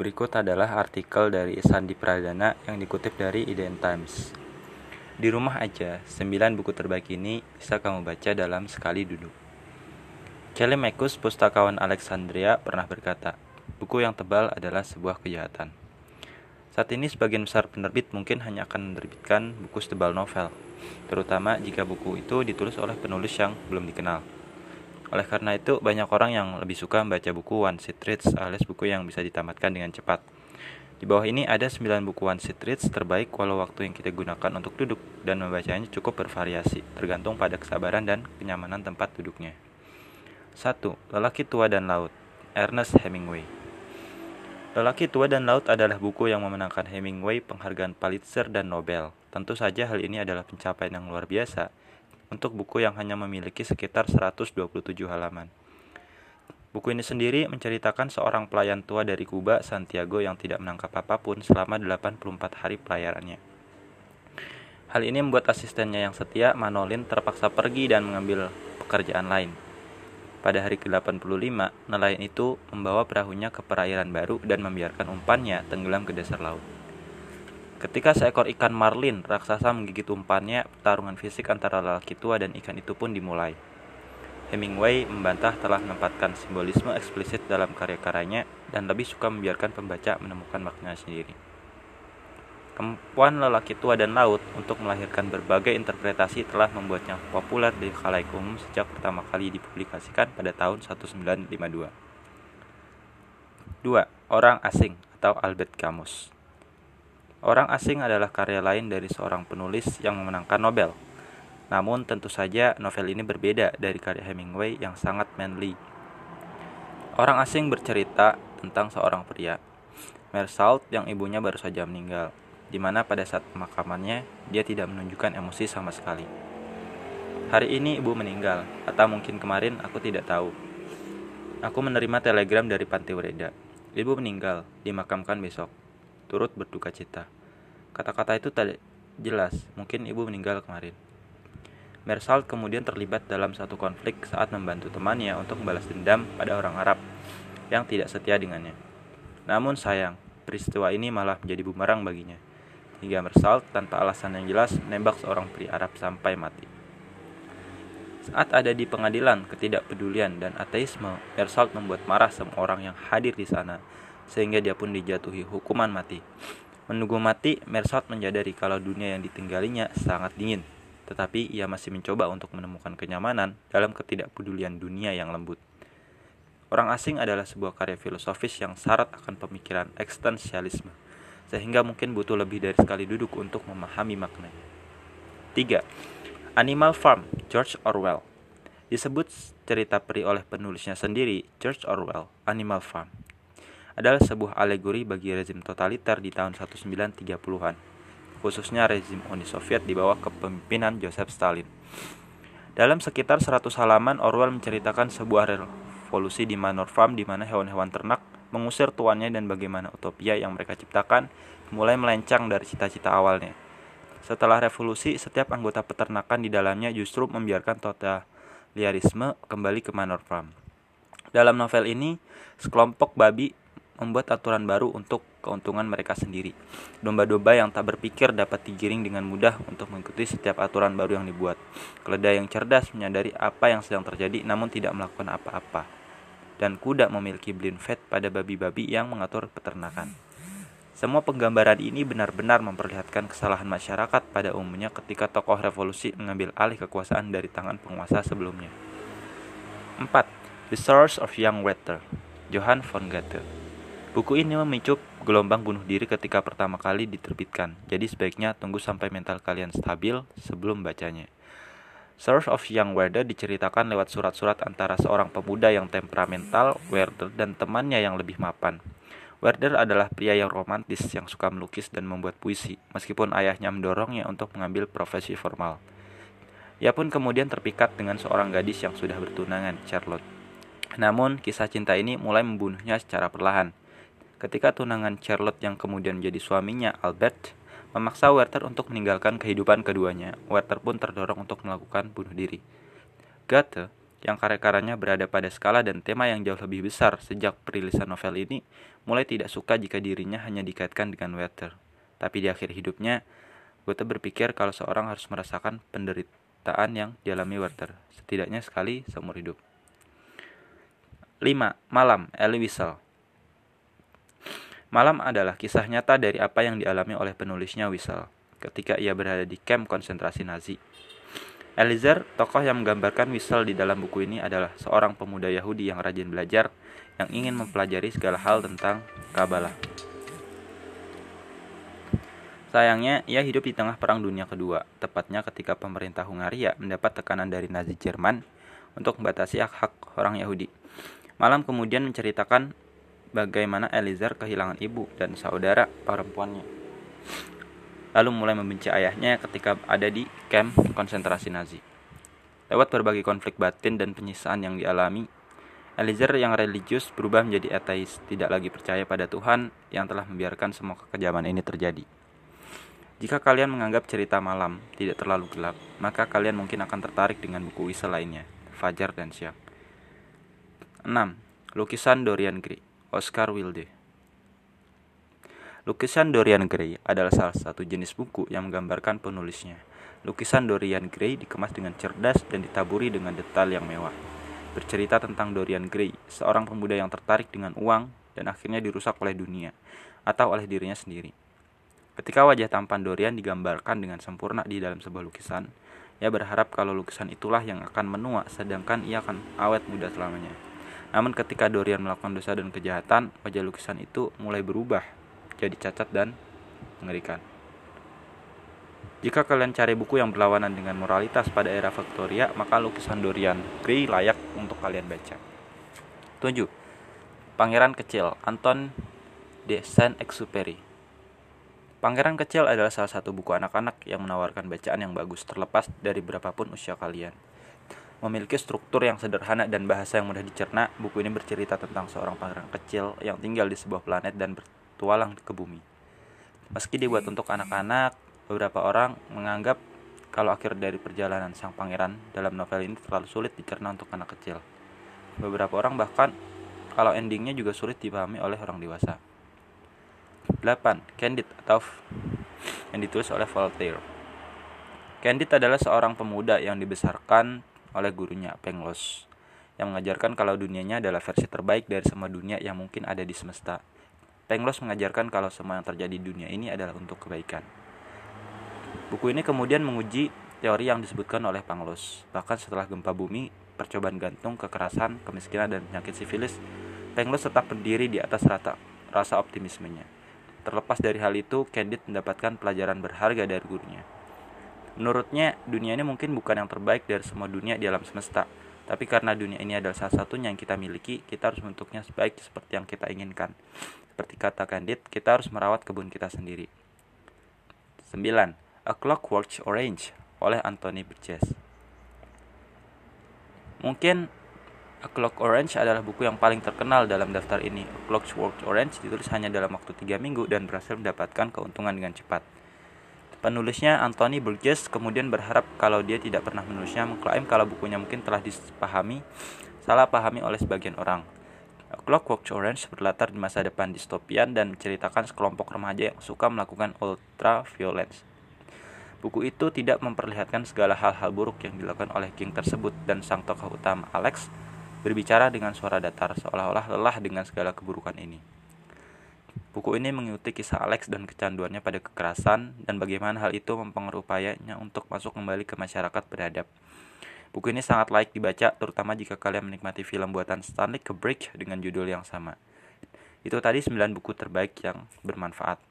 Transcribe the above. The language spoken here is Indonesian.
Berikut adalah artikel dari Sandi Pradana yang dikutip dari Iden Times. Di rumah aja, 9 buku terbaik ini bisa kamu baca dalam sekali duduk. Mekus, pustakawan Alexandria, pernah berkata, buku yang tebal adalah sebuah kejahatan. Saat ini sebagian besar penerbit mungkin hanya akan menerbitkan buku setebal novel, terutama jika buku itu ditulis oleh penulis yang belum dikenal. Oleh karena itu, banyak orang yang lebih suka membaca buku one sheet reads alias buku yang bisa ditamatkan dengan cepat. Di bawah ini ada 9 buku one sheet reads terbaik walau waktu yang kita gunakan untuk duduk dan membacanya cukup bervariasi, tergantung pada kesabaran dan kenyamanan tempat duduknya. 1. Lelaki Tua dan Laut Ernest Hemingway Lelaki Tua dan Laut adalah buku yang memenangkan Hemingway penghargaan Pulitzer dan Nobel. Tentu saja hal ini adalah pencapaian yang luar biasa, untuk buku yang hanya memiliki sekitar 127 halaman. Buku ini sendiri menceritakan seorang pelayan tua dari Kuba, Santiago yang tidak menangkap apa pun selama 84 hari pelayarannya. Hal ini membuat asistennya yang setia, Manolin, terpaksa pergi dan mengambil pekerjaan lain. Pada hari ke-85, nelayan itu membawa perahunya ke perairan baru dan membiarkan umpannya tenggelam ke dasar laut. Ketika seekor ikan marlin raksasa menggigit umpannya, pertarungan fisik antara lelaki tua dan ikan itu pun dimulai. Hemingway membantah telah menempatkan simbolisme eksplisit dalam karya-karyanya dan lebih suka membiarkan pembaca menemukan makna sendiri. Kemampuan lelaki tua dan laut untuk melahirkan berbagai interpretasi telah membuatnya populer di khalayak umum sejak pertama kali dipublikasikan pada tahun 1952. 2. Orang asing atau Albert Camus Orang asing adalah karya lain dari seorang penulis yang memenangkan Nobel. Namun tentu saja novel ini berbeda dari karya Hemingway yang sangat manly. Orang asing bercerita tentang seorang pria, Mersalt yang ibunya baru saja meninggal, di mana pada saat pemakamannya dia tidak menunjukkan emosi sama sekali. Hari ini ibu meninggal, atau mungkin kemarin aku tidak tahu. Aku menerima telegram dari Panti Ureda. Ibu meninggal, dimakamkan besok turut berduka cita. Kata-kata itu tak jelas, mungkin ibu meninggal kemarin. Mersalt kemudian terlibat dalam satu konflik saat membantu temannya untuk membalas dendam pada orang Arab yang tidak setia dengannya. Namun sayang, peristiwa ini malah menjadi bumerang baginya, hingga Mersalt tanpa alasan yang jelas menembak seorang pria Arab sampai mati. Saat ada di pengadilan ketidakpedulian dan ateisme, Mersalt membuat marah semua orang yang hadir di sana sehingga dia pun dijatuhi hukuman mati. Menunggu mati, Mersat menyadari kalau dunia yang ditinggalinya sangat dingin, tetapi ia masih mencoba untuk menemukan kenyamanan dalam ketidakpedulian dunia yang lembut. Orang asing adalah sebuah karya filosofis yang syarat akan pemikiran eksistensialisme, sehingga mungkin butuh lebih dari sekali duduk untuk memahami maknanya. 3. Animal Farm, George Orwell Disebut cerita peri oleh penulisnya sendiri, George Orwell, Animal Farm adalah sebuah alegori bagi rezim totaliter di tahun 1930-an, khususnya rezim Uni Soviet di bawah kepemimpinan Joseph Stalin. Dalam sekitar 100 halaman, Orwell menceritakan sebuah revolusi di Manor Farm di mana hewan-hewan ternak mengusir tuannya dan bagaimana utopia yang mereka ciptakan mulai melencang dari cita-cita awalnya. Setelah revolusi, setiap anggota peternakan di dalamnya justru membiarkan totalitarisme kembali ke Manor Farm. Dalam novel ini, sekelompok babi membuat aturan baru untuk keuntungan mereka sendiri. Domba-domba yang tak berpikir dapat digiring dengan mudah untuk mengikuti setiap aturan baru yang dibuat. Keledai yang cerdas menyadari apa yang sedang terjadi namun tidak melakukan apa-apa. Dan kuda memiliki blind faith pada babi-babi yang mengatur peternakan. Semua penggambaran ini benar-benar memperlihatkan kesalahan masyarakat pada umumnya ketika tokoh revolusi mengambil alih kekuasaan dari tangan penguasa sebelumnya. 4. The Source of Young Water Johann von Goethe Buku ini memicu gelombang bunuh diri ketika pertama kali diterbitkan, jadi sebaiknya tunggu sampai mental kalian stabil sebelum bacanya. Source of Young Werder diceritakan lewat surat-surat antara seorang pemuda yang temperamental, Werder, dan temannya yang lebih mapan. Werder adalah pria yang romantis yang suka melukis dan membuat puisi, meskipun ayahnya mendorongnya untuk mengambil profesi formal. Ia pun kemudian terpikat dengan seorang gadis yang sudah bertunangan, Charlotte. Namun, kisah cinta ini mulai membunuhnya secara perlahan. Ketika tunangan Charlotte yang kemudian menjadi suaminya, Albert, memaksa Werther untuk meninggalkan kehidupan keduanya, Werther pun terdorong untuk melakukan bunuh diri. Goethe yang karya-karyanya berada pada skala dan tema yang jauh lebih besar sejak perilisan novel ini, mulai tidak suka jika dirinya hanya dikaitkan dengan Werther. Tapi di akhir hidupnya, Goethe berpikir kalau seorang harus merasakan penderitaan yang dialami Werther, setidaknya sekali seumur hidup. 5. Malam, Elie Wiesel Malam adalah kisah nyata dari apa yang dialami oleh penulisnya Wiesel ketika ia berada di kamp konsentrasi Nazi. Eliezer, tokoh yang menggambarkan Wiesel di dalam buku ini adalah seorang pemuda Yahudi yang rajin belajar, yang ingin mempelajari segala hal tentang Kabbalah. Sayangnya, ia hidup di tengah Perang Dunia Kedua, tepatnya ketika pemerintah Hungaria mendapat tekanan dari Nazi Jerman untuk membatasi hak-hak orang Yahudi. Malam kemudian menceritakan bagaimana Eliezer kehilangan ibu dan saudara perempuannya lalu mulai membenci ayahnya ketika ada di kamp konsentrasi Nazi. Lewat berbagai konflik batin dan penyisaan yang dialami, Eliezer yang religius berubah menjadi ateis, tidak lagi percaya pada Tuhan yang telah membiarkan semua kekejaman ini terjadi. Jika kalian menganggap cerita malam tidak terlalu gelap, maka kalian mungkin akan tertarik dengan buku Wisa lainnya, Fajar dan Siang. 6. Lukisan Dorian Gray, Oscar Wilde Lukisan Dorian Gray adalah salah satu jenis buku yang menggambarkan penulisnya. Lukisan Dorian Gray dikemas dengan cerdas dan ditaburi dengan detail yang mewah. Bercerita tentang Dorian Gray, seorang pemuda yang tertarik dengan uang dan akhirnya dirusak oleh dunia atau oleh dirinya sendiri. Ketika wajah tampan Dorian digambarkan dengan sempurna di dalam sebuah lukisan, ia berharap kalau lukisan itulah yang akan menua sedangkan ia akan awet muda selamanya. Namun ketika Dorian melakukan dosa dan kejahatan, wajah lukisan itu mulai berubah jadi cacat dan mengerikan. Jika kalian cari buku yang berlawanan dengan moralitas pada era Victoria, maka lukisan Dorian Gray layak untuk kalian baca. 7. Pangeran Kecil Anton de Saint-Exupéry Pangeran Kecil adalah salah satu buku anak-anak yang menawarkan bacaan yang bagus terlepas dari berapapun usia kalian. Memiliki struktur yang sederhana dan bahasa yang mudah dicerna, buku ini bercerita tentang seorang pangeran kecil yang tinggal di sebuah planet dan bertualang ke bumi. Meski dibuat untuk anak-anak, beberapa orang menganggap kalau akhir dari perjalanan sang pangeran dalam novel ini terlalu sulit dicerna untuk anak kecil. Beberapa orang bahkan kalau endingnya juga sulit dipahami oleh orang dewasa. 8. Candid atau yang ditulis oleh Voltaire. Candid adalah seorang pemuda yang dibesarkan oleh gurunya Penglos yang mengajarkan kalau dunianya adalah versi terbaik dari semua dunia yang mungkin ada di semesta Penglos mengajarkan kalau semua yang terjadi di dunia ini adalah untuk kebaikan. Buku ini kemudian menguji teori yang disebutkan oleh Panglos. Bahkan setelah gempa bumi, percobaan gantung, kekerasan, kemiskinan, dan penyakit sifilis, Penglos tetap berdiri di atas rata rasa optimismenya. Terlepas dari hal itu, Candid mendapatkan pelajaran berharga dari gurunya. Menurutnya, dunia ini mungkin bukan yang terbaik dari semua dunia di alam semesta, tapi karena dunia ini adalah salah satunya yang kita miliki, kita harus bentuknya sebaik seperti yang kita inginkan. Seperti kata Candid, kita harus merawat kebun kita sendiri. 9. A Clockwork Orange oleh Anthony Burgess. Mungkin A Clock Orange adalah buku yang paling terkenal dalam daftar ini. A Clockwork Orange ditulis hanya dalam waktu 3 minggu dan berhasil mendapatkan keuntungan dengan cepat. Penulisnya Anthony Burgess kemudian berharap kalau dia tidak pernah menulisnya mengklaim kalau bukunya mungkin telah disepahami, salah pahami oleh sebagian orang. Clockwork Orange berlatar di masa depan distopian dan menceritakan sekelompok remaja yang suka melakukan ultra violence. Buku itu tidak memperlihatkan segala hal-hal buruk yang dilakukan oleh King tersebut dan sang tokoh utama Alex berbicara dengan suara datar seolah-olah lelah dengan segala keburukan ini. Buku ini mengikuti kisah Alex dan kecanduannya pada kekerasan dan bagaimana hal itu mempengaruhi upayanya untuk masuk kembali ke masyarakat beradab. Buku ini sangat layak dibaca, terutama jika kalian menikmati film buatan Stanley Kubrick dengan judul yang sama. Itu tadi 9 buku terbaik yang bermanfaat.